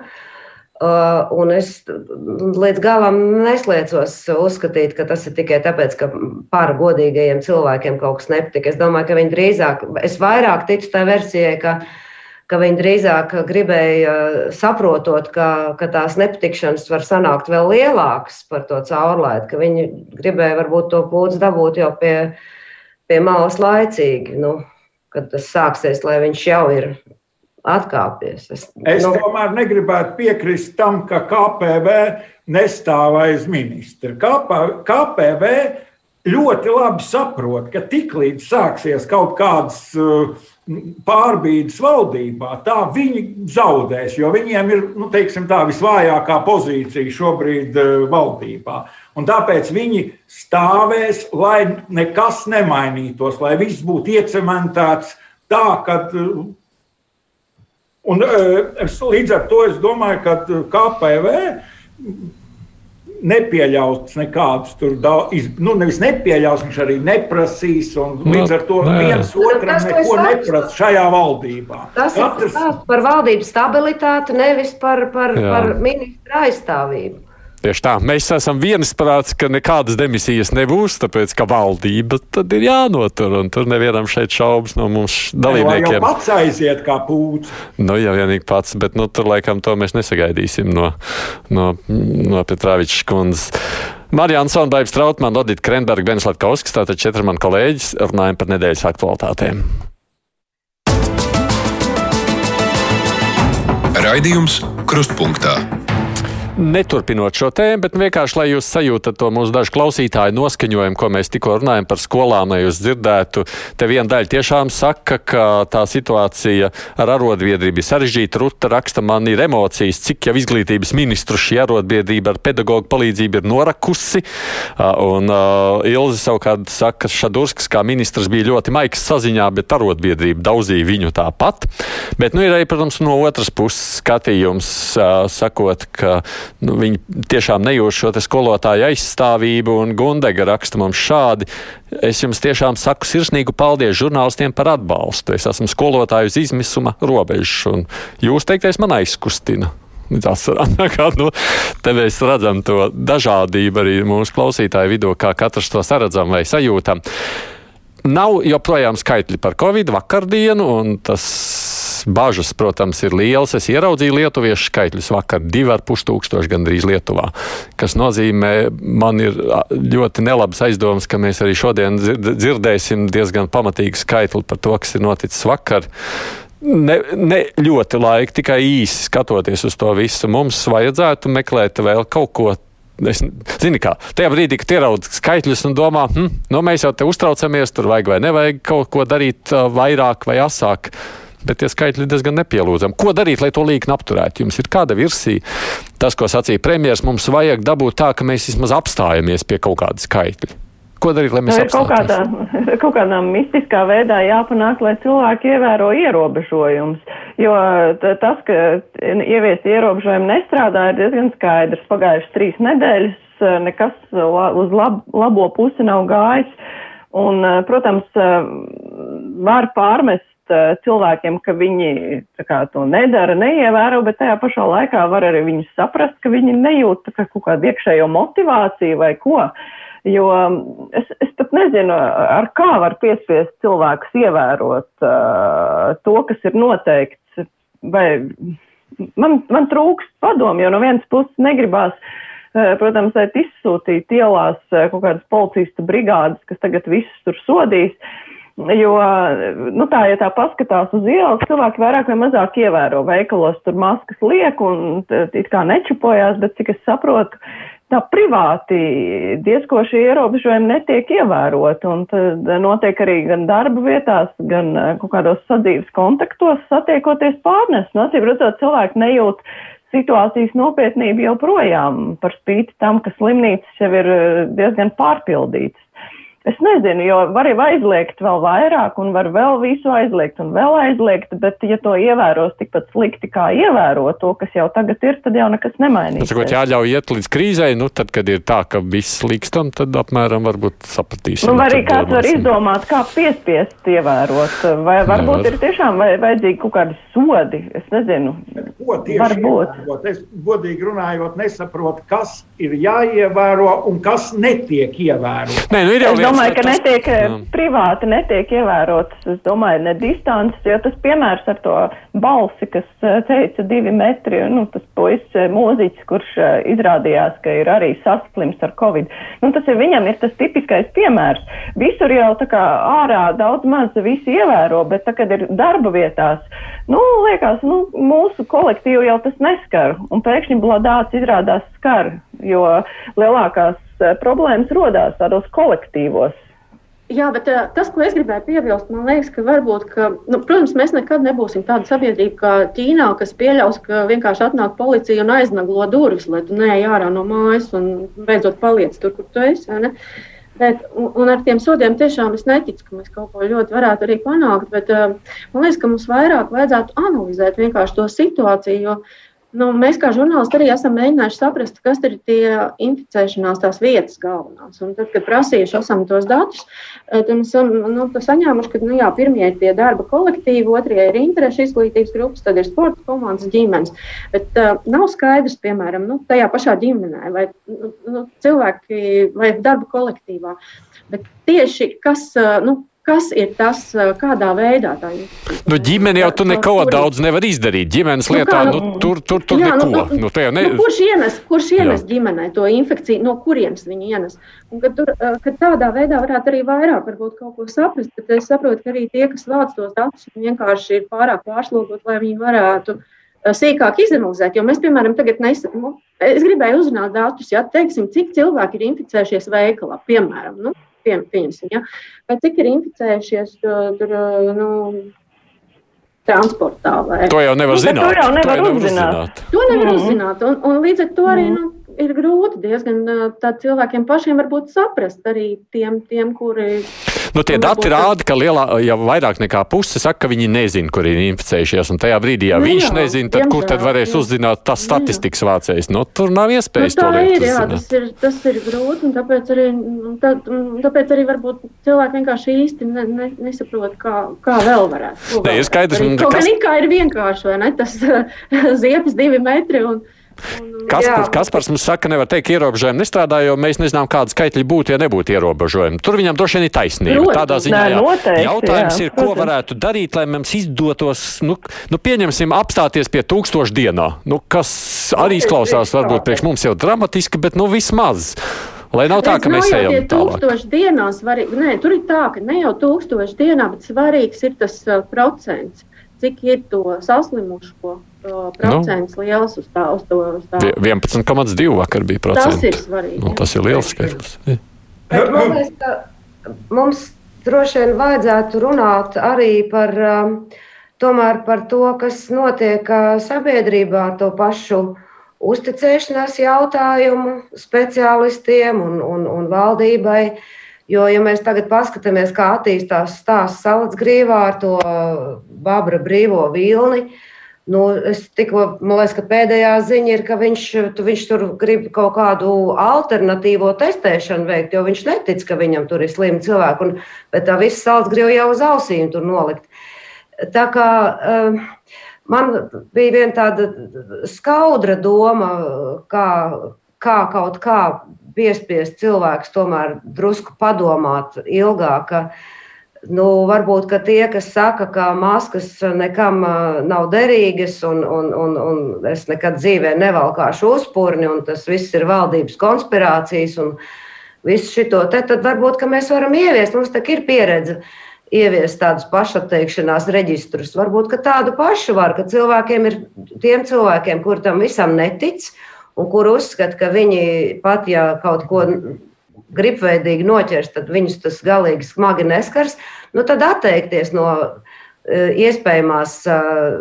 Uh, un es līdz galam nesliecos uzskatīt, ka tas ir tikai tāpēc, ka pāri godīgajiem cilvēkiem kaut kas nepatika. Es domāju, ka viņi drīzāk, es vairāk ticu tai versijai, ka viņi ka viņi drīzāk gribēja, saprotot, ka, ka tās nepatikšanas var sanākt vēl lielākas par to caurlaidu, ka viņi gribēja varbūt to pūci dabūt jau pie, pie malas laicīgi, nu, kad tas sāksies, lai viņš jau ir atkāpies. Es, es nu, tomēr negribētu piekrist tam, ka KPV nestāv aiz ministra. KPV ļoti labi saprot, ka tiklīdz sāksies kaut kādas uh, pārbīdes valdībā, tā viņi zaudēs, jo viņiem ir nu, teiksim, tā visvājākā pozīcija šobrīd uh, valdībā. Un tāpēc viņi stāvēs, lai nekas nemainītos, lai viss būtu iecementēts tā, ka. Uh, un, es, līdz ar to es domāju, ka KPV nepieļaus nekādus tur daudz, nu, nevis nepieļaus, viņš arī neprasīs. Nu, līdz ar to nē. viens otram tas, neko neprasa šajā valdībā. Tas Katrs... ir par valdības stabilitāti, nevis par, par, Jā. par ministra aizstāvību. Tieši tā, mēs esam viensprāts, ka nekādas demisijas nebūs, tāpēc ka valdība tad ir jānotur. Tur nevienam šeit šaubas no mums dalībniekiem. Jā, pats aiziet kā pūcis. Nu, jau vienīgi pats, bet nu, tur laikam to mēs nesagaidīsim no, no, no Petrāviča kundzes. Marijāna Sonbaibs Trautmann, Odita Krenberga, Benis Latkauskas, tātad četri man kolēģis, runājam par nedēļas aktualitātēm. Raidījums Krustpunktā. Neturpinot šo tēmu, bet vienkārši, lai jūs sajūtat to mūsu dažu klausītāju noskaņojumu, ko mēs tikko runājam par skolām, lai jūs dzirdētu, te viena daļa tiešām saka, ka tā situācija ar arotbiedrību ir sarežģīta. Ruta raksta, man ir emocijas, cik jau izglītības ministru šī arotbiedrība ar pedagoģu palīdzību ir norakusi. Un uh, Ilze savukārt saka, ka Šadurskas kā ministrs bija ļoti maigs saziņā, bet arotbiedrība daudzīja viņu tāpat. Bet nu, ir arī, protams, no otras puses skatījums, uh, sakot, ka nu, viņi tiešām nejūt šo skolotāju aizstāvību, un Gundega raksta mums šādi. Es jums tiešām saku sirsnīgu paldies žurnālistiem par atbalstu. Es esmu skolotāju uz izmisuma robežas, un jūs teiktais man aizkustina. Līdz asarām. nu, te mēs redzam to dažādību arī mūsu klausītāju vidū, kā katrs to saredzam vai sajūtam. Nav joprojām skaitļi par Covid vakardienu, un tas bažas, protams, ir lielas. Es ieraudzīju lietuviešu skaitļus vakar, divi ar pus tūkstoši gandrīz Lietuvā, kas nozīmē, man ir ļoti nelabs aizdoms, ka mēs arī šodien dzirdēsim diezgan pamatīgu skaitli par to, kas ir noticis vakar. Ne, ne ļoti laika, tikai īsi skatoties uz to visu. Mums vajadzētu meklēt vēl kaut ko Es, zini, kā tajā brīdī, kad ieraudzīju skaitļus un domā, hm, nu, mēs jau te uztraucamies, tur vajag vai nevajag kaut ko darīt vairāk vai asāk. Bet tie skaitļi diezgan nepielūdzami. Ko darīt, lai to līkni apturētu? Jums ir kāda versija? Tas, ko sacīja premjerministrs, mums vajag dabūt tā, ka mēs vismaz apstājamies pie kaut kāda skaitļa. Ko darīt, lai mēs nu, kaut kādā, kaut kādā mistiskā veidā jāpanāk, lai cilvēki ievēro ierobežojumus. Jo tas, ka ieviest ierobežojumi nestrādā, ir diezgan skaidrs. Pagājušas trīs nedēļas eh, nekas uz lab, labo pusi nav gājis. Un, eh, protams, eh, var pārmest cilvēkiem, ka viņi kā, to nedara, neievēro, bet tajā pašā laikā var arī viņus saprast, ka viņi nejūt kā, kaut kādu iekšējo motivāciju vai ko. Uh, Jo um, es, es pat nezinu, ar kā var piespiest cilvēkus ievērot uh, to, kas ir noteikts. Vai man, man trūkst padomu, jo no vienas puses negribās, uh, protams, izsūtīt ielās uh, kaut kādas policistu brigādes, kas tagad visus tur sodīs. Jo, nu tā, ja tā paskatās uz ielas, cilvēki vairāk vai mazāk ievēro veikalos, tur maskas liek un it kā nečupojās, bet cik es saprotu, tā privāti diezko šie ierobežojumi netiek ievēroti, un tad notiek arī gan darba vietās, gan eh, kaut kādos sadzīves kontaktos satiekoties pārnes. Nu, acīm redzot, cilvēki nejūt situācijas nopietnība joprojām par spīti tam, ka slimnīcas jau ir diezgan pārpildītas. Es nezinu, jo var jau aizliegt vēl vairāk, un var vēl visu aizliegt, un vēl aizliegt, bet, ja to ievēros tikpat slikti, kā ievēro to, kas jau tagad ir, tad jau nekas nemainīsies. Tas, ko jāļauj iet līdz krīzei, nu, tad, kad ir tā, ka viss līkstam, tad apmēram varbūt sapratīsim. Nu, arī kāds var izdomāt, kā piespiest ievērot, vai varbūt Nevar. ir tiešām vai, vajadzīgi kaut kādi sodi, es nezinu. Ko tieši varbūt. Ievērot? Es godīgi runājot nesaprotu, kas ir jāievēro un kas netiek ievērots. Nē, nu, ir jau domāju, ka netiek jā. Eh, privāti netiek ievērotas, es domāju, ne distances, jo tas piemērs ar to balsi, kas eh, teica divi metri, nu, tas puisis eh, mūziķis, kurš izrādījās, ka ir arī saslims ar covid. Nu, tas ir viņam ir tas tipiskais piemērs. Visur jau tā kā ārā daudz maz visi ievēro, bet tā, kad ir darba vietās, nu, liekas, nu, mūsu kolektīvu jau tas neskar, un pēkšņi bladāts izrādās skar, jo lielākās Eh, problēmas rodās tādos kolektīvos. Jā, bet uh, tas, ko es gribēju piebilst, man liekas, ka varbūt, ka, nu, protams, mēs nekad nebūsim tāda sabiedrība kā Ķīnā, kas pieļaus, ka vienkārši atnāk policija un aiznaglo durvis, lai tu neej ārā no mājas un beidzot paliec tur, kur tu esi. Bet, un, un ar tiem sodiem tiešām es neticu, ka mēs kaut ko ļoti varētu arī panākt. Bet, uh, man liekas, ka mums vairāk vajadzētu analizēt to situāciju. Jo, Nu, mēs kā žurnālisti arī esam mēģinājuši saprast, kas ir tie inficēšanās tās vietas galvenās. Un tad, kad prasījuši esam tos datus, eh, tad mēs esam nu, saņēmuši, ka nu, jā, pirmie ir tie darba kolektīvi, otrie ir interešu izglītības grupas, tad ir sporta komandas ģimenes. Bet uh, nav skaidrs, piemēram, nu, tajā pašā ģimenē vai nu, nu cilvēki vai darba kolektīvā. Bet tieši kas, uh, nu, Kas ir tas, kādā veidā tā ir? Nu, ģimene jau tu neko kur... daudz nevar izdarīt. Ģimenes nu, lietā, nu, nu, tur, tur, tur jā, nu, neko. Nu, nu, ne... nu, kurš ienes, kurš ienes jā. ģimenei to infekciju, no kurienes viņi ienes? Un, kad, tur, kad tādā veidā varētu arī vairāk kaut ko saprast, bet es saprotu, ka arī tie, kas vāc tos datus, vienkārši ir pārāk pārslogot, lai viņi varētu sīkāk izanalizēt. Jo mēs, piemēram, tagad nesakām, nu, es gribēju uzzināt datus, ja teiksim, cik cilvēki ir inficējušies veikalā, piemēram. Nu, piem, pieņemsim, ja? vai cik ir inficējušies tur, nu, transportā. Vai... To jau nevar nu, zināt. To jau nevar, to nevar uzzināt. uzzināt. To nevar mm -hmm. uzzināt. Un, un līdz ar to arī mm -hmm. nu, ir grūti diezgan cilvēkiem pašiem varbūt saprast arī tiem, tiem kuri. Nu, tie dati rāda, ka lielā, jau vairāk nekā puse saka, ka viņi nezina, kur ir inficējušies. Un tajā brīdī, ja nu, viņš jā, nezina, tad diemžēl, kur tad varēs jā. uzzināt tas statistikas vācējs? Nu, tur nav iespējas nu, to lietu ir, jā, tas ir, tas ir grūti, un tāpēc arī, tā, tāpēc arī varbūt cilvēki vienkārši īsti ne, ne, nesaprot, kā, kā vēl varētu. Nē, ir skaidrs, ka tas... ir vienkārši, vai ne? Tas ziepes divi metri. Un, Kaspars, Kaspars mums saka, ka nevar teikt, ierobežojumi nestrādā, jo mēs nezinām, kāda skaitļa būtu, ja nebūtu ierobežojumi. Tur viņam droši vien ir taisnība. Protams, Tādā ziņā jā. Noteikti, jautājums jā, ir, ko protams. varētu darīt, lai mums izdotos, nu, nu pieņemsim, apstāties pie tūkstoša dienā, nu, kas arī izklausās varbūt priekš mums jau dramatiski, bet nu vismaz. Lai nav tā, ka mēs ejam tālāk. Dienās var, nē, tur ir tā, ka ne jau tūkstoši dienā, bet svarīgs ir tas uh, procents, cik ir to saslimušo procents nu, liels uz tā. Uz to, uz tā. 11,2 vakar bija procents. Tas ir svarīgi. Nu, tas ir liels skaitlis. Man liekas, ka mums droši vien vajadzētu runāt arī par, tomēr par to, kas notiek sabiedrībā ar to pašu uzticēšanās jautājumu speciālistiem un, un, un valdībai. Jo, ja mēs tagad paskatāmies, kā attīstās stāsts Salacgrīvā ar to Babra brīvo vilni, uh, Nu, es tikko, man liekas, ka pēdējā ziņa ir, ka viņš, tu, viņš tur grib kaut kādu alternatīvo testēšanu veikt, jo viņš netic, ka viņam tur ir slimi cilvēki. Un, bet tā viss salds grib jau uz ausīm tur nolikt. Tā kā um, man bija viena tāda skaudra doma, kā, kā kaut kā piespiest cilvēkus tomēr drusku padomāt ilgāk. Ka, Nu, varbūt tie, kas saka, ka maskas nekam nav derīgas, un, un, un, un es nekad dzīvē nevalkāšu uzpūrni, un tas viss ir valdības konspirācijas, un visu šo te, tad varbūt mēs varam ieviest. Mums tā ir pieredze ieviest tādus pašatteikšanās reģistrus. Varbūt tādu pašu var, ka cilvēkiem ir tiem cilvēkiem, kur tam visam netic, un kur uzskata, ka viņi pat, ja kaut ko gribveidīgi noķers, tad viņus tas galīgi smagi neskars. Nu, tad atteikties no iespējamās uh,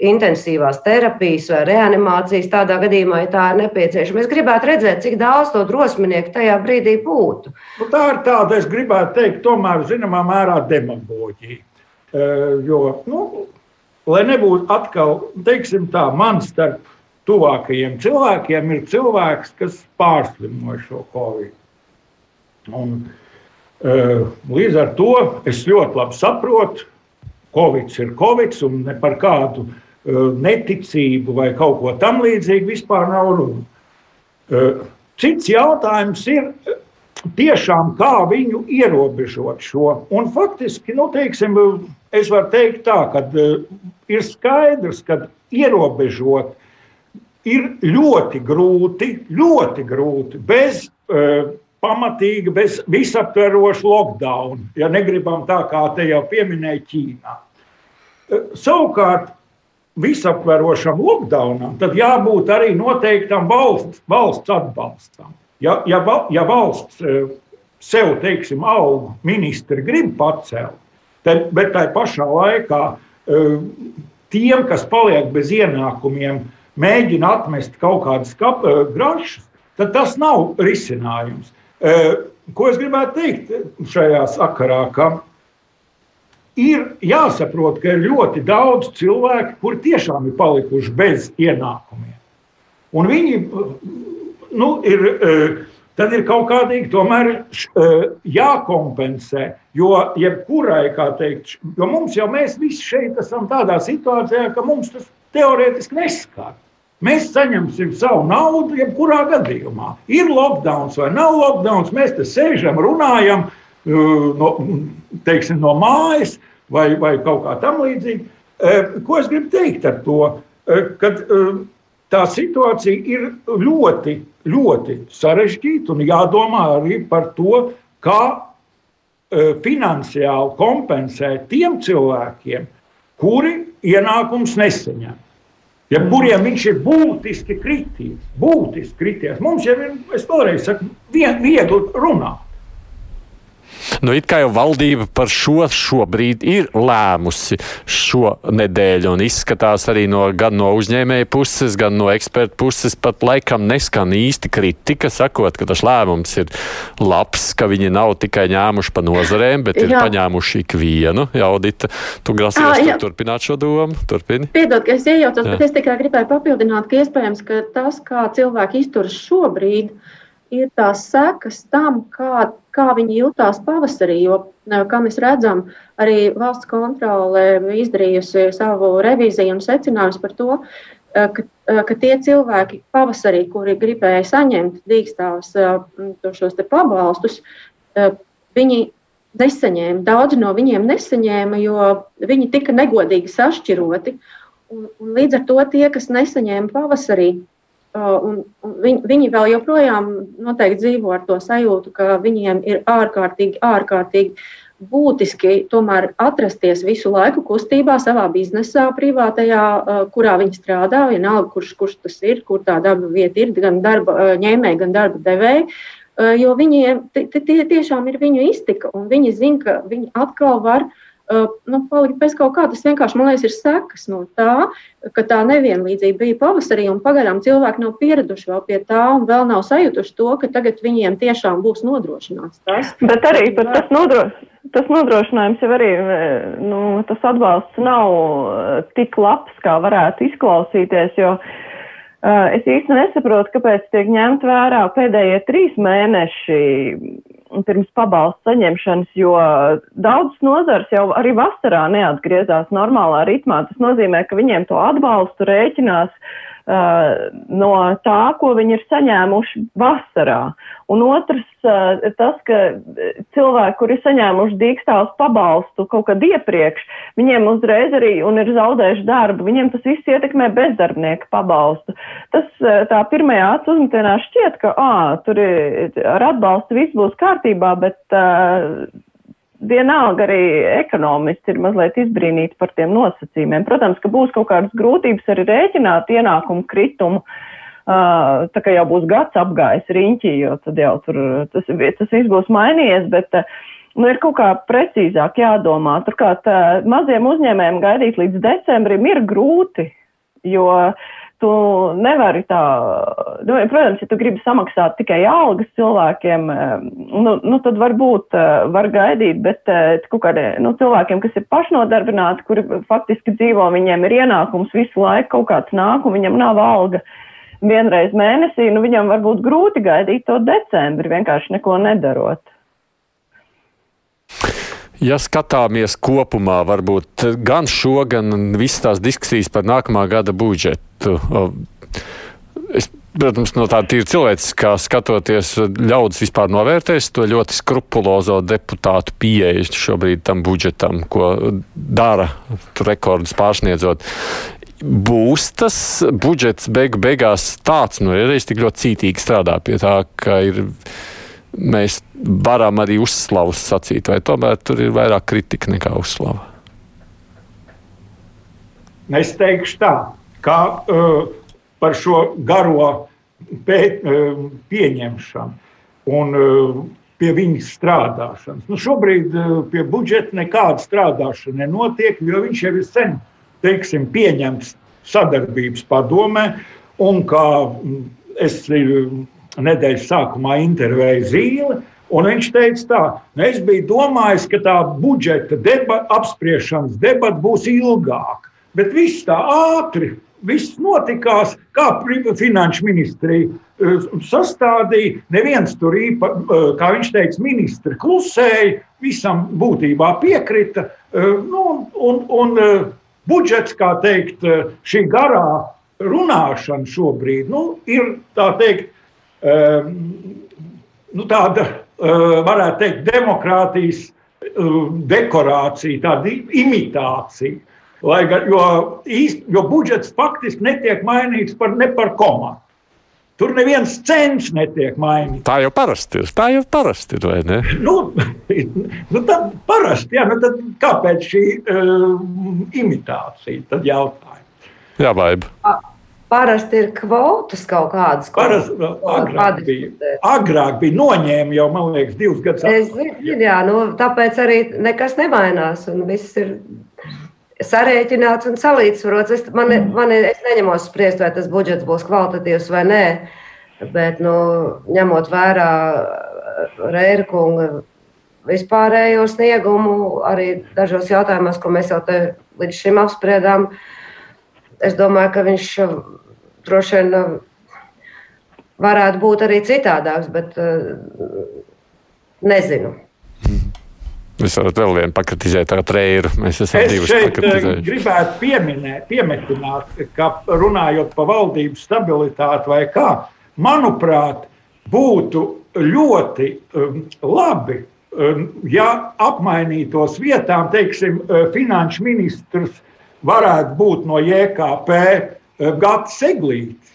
intensīvās terapijas vai reanimācijas tādā gadījumā, ja tā ir nepieciešama. Es gribētu redzēt, cik daudz to drosminieku tajā brīdī būtu. Nu, tā ir tāda, es gribētu teikt, tomēr zināmā mērā demagoģija. Uh, jo, nu, lai nebūtu atkal, teiksim tā, man starp tuvākajiem cilvēkiem ir cilvēks, kas pārslimoja šo covid. Un, uh, līdz ar to es ļoti labi saprotu, Covid ir Covid, un ne par kādu uh, neticību vai kaut ko tamlīdzīgu vispār nav runa. Uh, cits jautājums ir tiešām, kā viņu ierobežot šo. Un faktiski, nu, teiksim, es varu teikt tā, ka ir skaidrs, ka ierobežot ir ļoti grūti, ļoti grūti bez uh, pamatīga, bez visaptveroša lockdown, ja negribam tā kā te jau pieminēja Ķīnā. E, savukārt, visaptverošam lockdownam, tad jābūt arī noteiktam valsts, valsts atbalstam. Ja, ja, ja valsts e, sev, teiksim, augu ministri grib pacelt, tad, bet tai pašā laikā e, tiem, kas paliek bez ienākumiem, mēģina atmest kaut kādas grašas, tad tas nav risinājums. Ko es gribētu teikt šajā sakarā? Ka ir jāsaprot, ka ir ļoti daudz cilvēku, kuri tiešām ir palikuši bez ienākumiem. Un viņi nu, ir, tad ir kaut kādīgi tomēr jākompensē. Jo jebkurai, kā teikt, jo mums jau mēs visi šeit esam tādā situācijā, ka mums tas teorētiski neskar. Mēs saņemsim savu naudu, jebkurā gadījumā. Ir lockdown vai nav lockdown, mēs te sēžam, runājam uh, no, teiksim, no mājas vai, vai kaut kā tamlīdzīga. Uh, ko es gribu teikt ar to? Uh, kad tā situācija ir ļoti, ļoti sarežģīta un jādomā arī par to, kā finansiāli kompensēt tiem cilvēkiem, kuri ienākums nesaņem ja kuriem viņš ir būtiski krities. Būtiski krities. Mums jau ir, es vēlreiz saku, vien, viegli runāt. Nu, it kā jau valdība par šo šobrīd ir lēmusi šo nedēļu, un izskatās arī no, gan no uzņēmēja puses, gan no eksperta puses, pat laikam neskan īsti kritika, sakot, ka tas lēmums ir labs, ka viņi nav tikai ņēmuši pa nozarēm, bet jā. ir paņēmuši ikvienu. Jaudita, tu grasies jā. turpināt šo domu? Turpini. Piedod, ka es iejaucos, bet es tikai gribēju papildināt, ka iespējams, ka tas, kā cilvēki izturas šobrīd, ir tās sekas tam, kā, kā viņi jutās pavasarī. Jo, kā mēs redzam, arī valsts kontrole izdarījusi savu revīziju un secinājumus par to, ka, ka tie cilvēki pavasarī, kuri gribēja saņemt dīkstāvus šos pabalstus, viņi nesaņēma. Daudzi no viņiem nesaņēma, jo viņi tika negodīgi sašķiroti. Un, un līdz ar to tie, kas nesaņēma pavasarī, Un, un viņi, viņi vēl joprojām noteikti dzīvo ar to sajūtu, ka viņiem ir ārkārtīgi, ārkārtīgi būtiski tomēr atrasties visu laiku kustībā, savā biznesā, privātajā, kurā viņi strādā. Vienalga, kurš, kurš tas ir, kur tā darba vieta ir, gan darba ņēmēji, gan darba devēji. Jo viņiem tie tiešām ir viņu iztika, un viņi zina, ka viņi atkal var uh, nu, palikt bez kaut kā. Tas vienkārši, man liekas, ir sekas no tā, ka tā nevienlīdzība bija pavasarī, un pagaidām cilvēki nav pieraduši vēl pie tā, un vēl nav sajutuši to, ka tagad viņiem tiešām būs nodrošināts tas. Bet arī par tas nodrošinājums. Tas nodrošinājums jau arī, nu, tas atbalsts nav tik labs, kā varētu izklausīties, jo uh, es īsti nesaprotu, kāpēc tiek ņemt vērā pēdējie trīs mēneši pirms pabalstu saņemšanas, jo daudzas nozars jau arī vasarā neatgriezās normālā ritmā. Tas nozīmē, ka viņiem to atbalstu rēķinās uh, no tā, ko viņi ir saņēmuši vasarā. Un otrs uh, ir tas, ka cilvēki, kuri saņēmuši dīkstāvus pabalstu kaut kad iepriekš, viņiem uzreiz arī un ir zaudējuši darbu, viņiem tas viss ietekmē bezdarbnieku pabalstu. Tas uh, tā pirmajā acu uzmetienā šķiet, ka ā, tur ir, ar atbalstu viss būs kārtībā, bet uh, vienalga arī ekonomisti ir mazliet izbrīnīti par tiem nosacījumiem. Protams, ka būs kaut kādas grūtības arī rēķināt ienākumu kritumu. Uh, tā kā jau būs gads apgājis riņķī, jo tad jau tur tas, tas viss būs mainījies, bet nu, ir kaut kā precīzāk jādomā. Turklāt maziem uzņēmējiem gaidīt līdz decembrim ir grūti, jo tu nevari tā, nu, protams, ja tu gribi samaksāt tikai algas cilvēkiem, nu, nu tad varbūt var gaidīt, bet kaut kādiem nu, cilvēkiem, kas ir pašnodarbināti, kuri faktiski dzīvo, viņiem ir ienākums visu laiku, kaut kāds nāk un viņam nav alga vienreiz mēnesī, nu viņam varbūt grūti gaidīt to decembri, vienkārši neko nedarot. Ja skatāmies kopumā, varbūt gan šo, gan visas tās diskusijas par nākamā gada budžetu. Es, protams, no tāda tīra cilvēciskā skatoties, ļaudis vispār novērtēs to ļoti skrupulozo deputātu pieeju šobrīd tam budžetam, ko dara rekordus pārsniedzot. Būs tas budžets beigu beigās tāds, nu, reiz tik ļoti cītīgi strādā pie tā, ka ir mēs varam arī uzslavas sacīt, vai tomēr tur ir vairāk kritika nekā uzslava? Es teikšu tā, uh, par šo garo pēt, pieņemšanu un pie viņas strādāšanas. Nu, šobrīd pie budžeta nekāda strādāšana nenotiek, jo viņš jau ir sen teiksim, pieņemts sadarbības padomē, un kā es nedēļas sākumā intervēju Zīli. Un viņš teica, tā, nu es biju domājis, ka tā budžeta deba, apspriešanas debata būs ilgāka. Bet viss tā ātri, viss notikās, kā finanšu ministrija eh, sastādīja. Neviens tur īpaši, eh, kā viņš teica, ministri klusēja, visam būtībā piekrita. Eh, nu, un, un budžets, kā teikt, šī garā runāšana šobrīd nu, ir tā teikt nu, tāda, varētu teikt, demokrātijas dekorācija, tāda imitācija. Lai, jo, īst, jo budžets faktiski netiek mainīts par, ne par komatu. Tur neviens cents netiek mainīts. Tā jau parasti ir. Tā jau parasti ir, vai ne? Nu, nu tad parasti, jā, nu tad kāpēc šī uh, imitācija? Tad jautājums. Jā, baiba. Parasti ir kvotas kaut kādas. Parasti agrāk bija. Agrāk bija noņēma jau, man liekas, divus gadus. Es zinu, jā, nu, tāpēc arī nekas nemainās un viss ir sarēķināts un salīdzvarots. Es, man, mm. man, es neņemos spriest, vai tas budžets būs kvalitatīvs vai nē, bet, nu, ņemot vērā Reira kunga vispārējo sniegumu, arī dažos jautājumos, ko mēs jau līdz šim apspriedām, es domāju, ka viņš droši vien uh, varētu būt arī citādāks, bet nezinu. Jūs varat vēl vienu pakritizēt, tā trēru. Mēs esam es divus šeit uh, gribētu pieminēt, piemetināt, ka runājot par valdības stabilitāti vai kā, manuprāt, būtu ļoti um, labi, um, ja apmainītos vietām, teiksim, finanšu ministrs varētu būt no JKP Eh, Gatis Eglītis.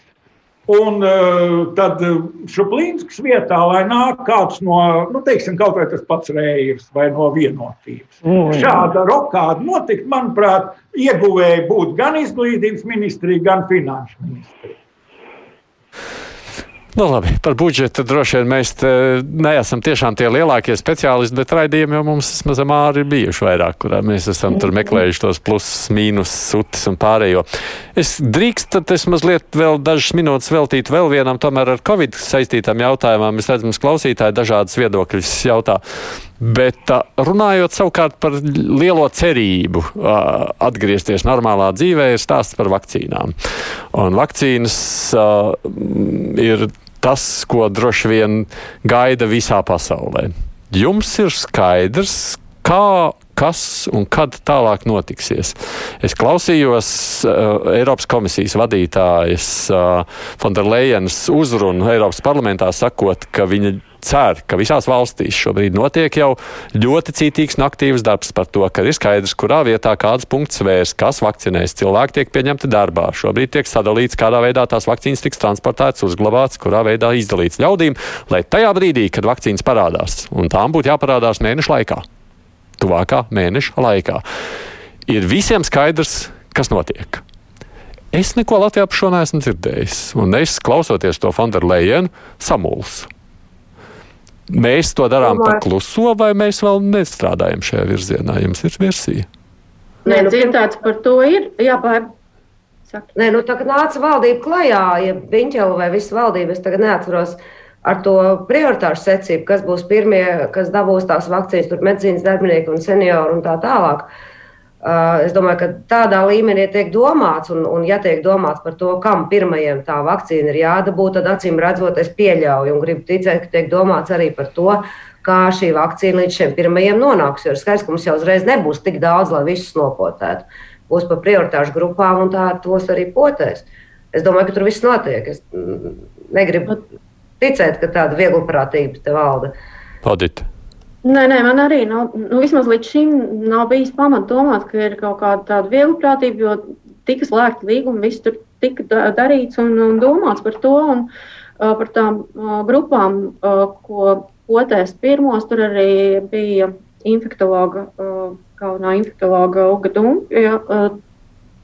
Un uh, tad eh, Šuplīnskas vietā, lai nāk kāds no, nu, teiksim, kaut vai tas pats Reirs vai no vienotības. Mm. Šāda rokāda notikt, manuprāt, ieguvēji būtu gan izglītības ministrija, gan finanšu ministrija. Nu, labi, par budžetu droši vien mēs neesam tiešām tie lielākie speciālisti, bet raidījumi jau mums mazam āri ir bijuši vairāk, kurā mēs esam tur meklējuši tos plusus, mīnus, sutis un pārējo. Es drīkst, tad es mazliet vēl dažas minūtes veltīt vēl vienam tomēr ar Covid saistītām jautājumām. Es redzu, mums klausītāji dažādas viedokļas jautā. Bet runājot savukārt par lielo cerību atgriezties normālā dzīvē, ir stāsts par vakcīnām. Un vakcīnas ir tas, ko droši vien gaida visā pasaulē. Jums ir skaidrs, kā, kas un kad tālāk notiksies. Es klausījos uh, Eiropas komisijas vadītājas uh, Fonderlejenas uzrunu Eiropas parlamentā, sakot, ka viņa cer, ka visās valstīs šobrīd notiek jau ļoti cītīgs un aktīvs darbs par to, ka ir skaidrs, kurā vietā kāds punkts vērs, kas vakcinēs. Cilvēki tiek pieņemti darbā. Šobrīd tiek sadalīts, kādā veidā tās vakcīnas tiks transportētas, uzglabātas, kurā veidā izdalīts ļaudīm, lai tajā brīdī, kad vakcīnas parādās, un tām būtu jāparādās mēnešu laikā, tuvākā mēneša laikā, ir visiem skaidrs, kas notiek. Es neko Latvijā par šo neesmu dzirdējis. Un es, klausoties to Fonderleinu, samulsu. Mēs to darām par kluso, vai mēs vēl nestrādājam šajā virzienā? Jums ir versija? Nē, nu, dzirdēts par to ir. Jā, pār... Nē, nu, tā kā nāca valdība klajā, ja Biņķela vai visa valdība, es tagad neatceros ar to prioritāšu secību, kas būs pirmie, kas dabūs tās vakcīnas, tur medicīnas darbinieki un seniori un tā tālāk. Uh, es domāju, ka tādā līmenī tiek domāts, un, un ja tiek domāts par to, kam pirmajam tā vakcīna ir jādabū, tad acīm redzot, es pieļauju un gribu ticēt, ka tiek domāts arī par to, kā šī vakcīna līdz šiem pirmajiem nonāks. Jo ir skaidrs, ka mums jau uzreiz nebūs tik daudz, lai visus nopotētu. Būs pa prioritāšu grupām un tā tos arī potēs. Es domāju, ka tur viss notiek. Es mm, negribu ticēt, ka tāda vieglprātība te valda. Paldies! Nē, nē, man arī nav, nu, vismaz līdz šim nav bijis pamats domāt, ka ir kaut kāda tāda vieglprātība, jo tika slēgta līguma, viss tur tika darīts un, un domāts par to. Un, uh, par tām uh, grupām, uh, ko potēs pirmos, tur arī bija infektologa, uh, galvenā infektologa Uga Dunkja uh,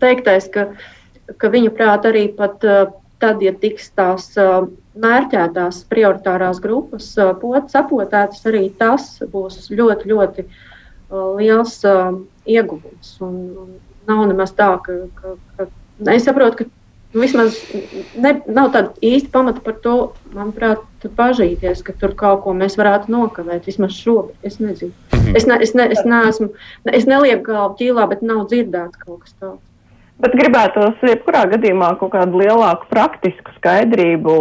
teiktais, ka, ka viņa prāt arī pat uh, tad, ja tiks tās uh, mērķētās prioritārās grupas pot, sapotētas, arī tas būs ļoti, ļoti liels ieguvums. Un, un nav nemaz tā, ka, ka, ka es saprotu, ka vismaz ne, nav tāda īsta pamata par to, manuprāt, bažīties, ka tur kaut ko mēs varētu nokavēt. Vismaz šobrīd. Es nezinu. Mhm. Es, ne, es, ne, es, neesmu, es nelieku galvu ķīlā, bet nav dzirdēts kaut kas tāds. Bet gribētos, jebkurā gadījumā, kaut kādu lielāku praktisku skaidrību,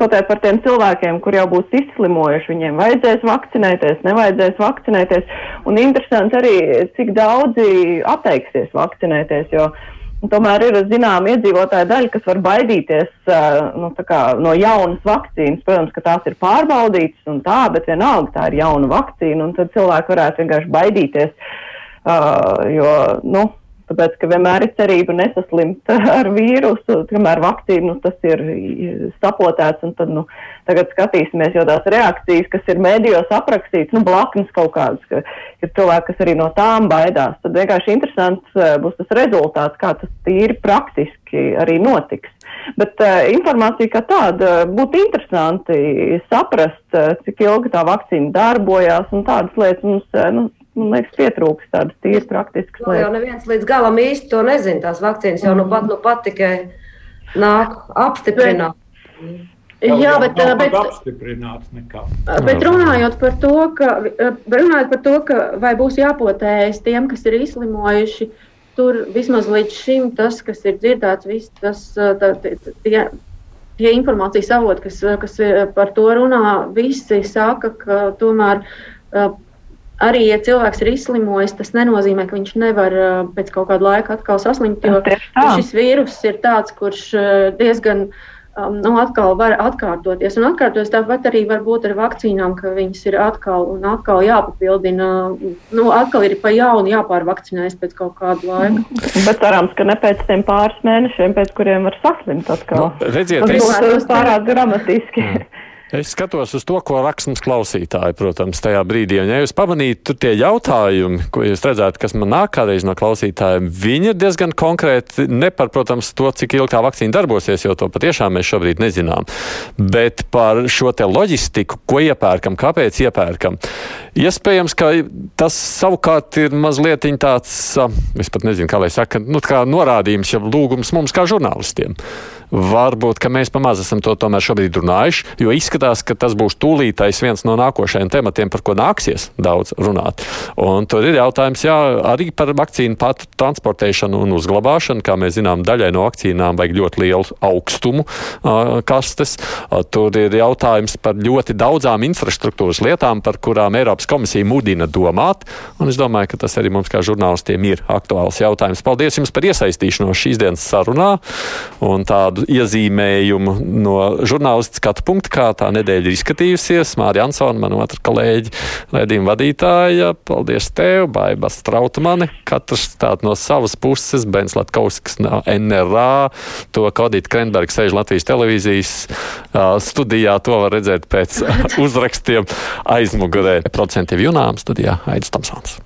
kaut arī par tiem cilvēkiem, kur jau būs izslimojuši, viņiem vajadzēs vakcinēties, nevajadzēs vakcinēties. Un interesanti arī, cik daudzi atteiksies vakcinēties, jo tomēr ir zināma iedzīvotāja daļa, kas var baidīties nu, kā, no jaunas vakcīnas. Protams, ka tās ir pārbaudītas un tā, bet vienalga tā ir jauna vakcīna, un tad cilvēki varētu vienkārši baidīties. Uh, jo, nu, Tāpēc, ka vienmēr ir cerība nesaslimt ar vīrusu, kamēr vakcīnu nu, tas ir sapotēts. Tad, nu, tagad skatīsimies, jo tās reakcijas, kas ir mēdījos aprakstītas, nu, blaknes kaut kādas, ka ir cilvēki, kas arī no tām baidās. Tad vienkārši interesants eh, būs tas rezultāts, kā tas tīri praktiski arī notiks. Bet uh, informācija kā tāda būtu interesanti saprast, uh, cik ilgi tā vakcīna darbojās un tādas lietas mums. Uh, nu, man liekas, pietrūkst tādas tīras praktiskas lietas. No, jau neviens līdz galam īsti to nezina. Tās vakcīnas jau nu pat, nu pat tikai nāk apstiprināt. Jā, jā, bet, bet, bet runājot par to, ka, runājot par to, ka vai būs jāpotējas tiem, kas ir izslimojuši, tur vismaz līdz šim tas, kas ir dzirdēts, viss tas, tā, tie, tie informācijas avoti, kas, kas par to runā, visi saka, ka tomēr arī, ja cilvēks ir izslimojis, tas nenozīmē, ka viņš nevar pēc kaut kāda laika atkal saslimt. Jo šis vīrus ir tāds, kurš diezgan um, nu, atkal var atkārtoties. Un atkārtoties tāpat arī var būt ar vakcīnām, ka viņas ir atkal un atkal jāpapildina. Nu, atkal ir pa jaunu jāpārvakcinējas pēc kaut kāda laika. Bet cerams, ka ne pēc tiem pāris mēnešiem, pēc kuriem var saslimt atkal. Nu, redziet, tas ir pārāk dramatiski. Mm. Es skatos uz to, ko raksta mums klausītāji, protams, tajā brīdī. Un, ja jūs pamanītu tie jautājumi, ko jūs redzētu, kas man nāk kādreiz no klausītājiem, viņi ir diezgan konkrēti. Ne par, protams, to, cik ilgi tā vakcīna darbosies, jo to patiešām mēs šobrīd nezinām, bet par šo te loģistiku, ko iepērkam, kāpēc iepērkam. Iespējams, ka tas savukārt ir mazliet tāds, es pat nezinu, kā lai saka, nu, kā norādījums, ja lūgums mums kā žurnālistiem. Varbūt, ka mēs pamaz esam to tomēr šobrīd runājuši, jo izskatās, ka tas būs tūlītais viens no nākošajiem tematiem, par ko nāksies daudz runāt. Un tur ir jautājums jā, arī par vakcīnu pat transportēšanu un uzglabāšanu. Kā mēs zinām, daļai no vakcīnām vajag ļoti lielu augstumu uh, kastes. Uh, tur ir jautājums par ļoti daudzām infrastruktūras lietām, par kurām Eiropas komisija mudina domāt. Un es domāju, ka tas arī mums kā žurnālistiem ir aktuāls jautājums. Paldies jums par iesaistīšanos šīs dienas sarunā un tādu iezīmējumu no žurnālistiskā skatu punkta, kā tā nedēļa ir izskatījusies. Mārija Ansona, man otra kolēģi, redzījuma vadītāja. Paldies tev, Baiba Strautmani. Katrs tād no savas puses, Bens Latkausks no NRA, to Kodīt Krenbergs sēž Latvijas televīzijas studijā. To var redzēt pēc uzrakstiem aizmugurē. Procentīvi junām studijā Aidis Tomsons.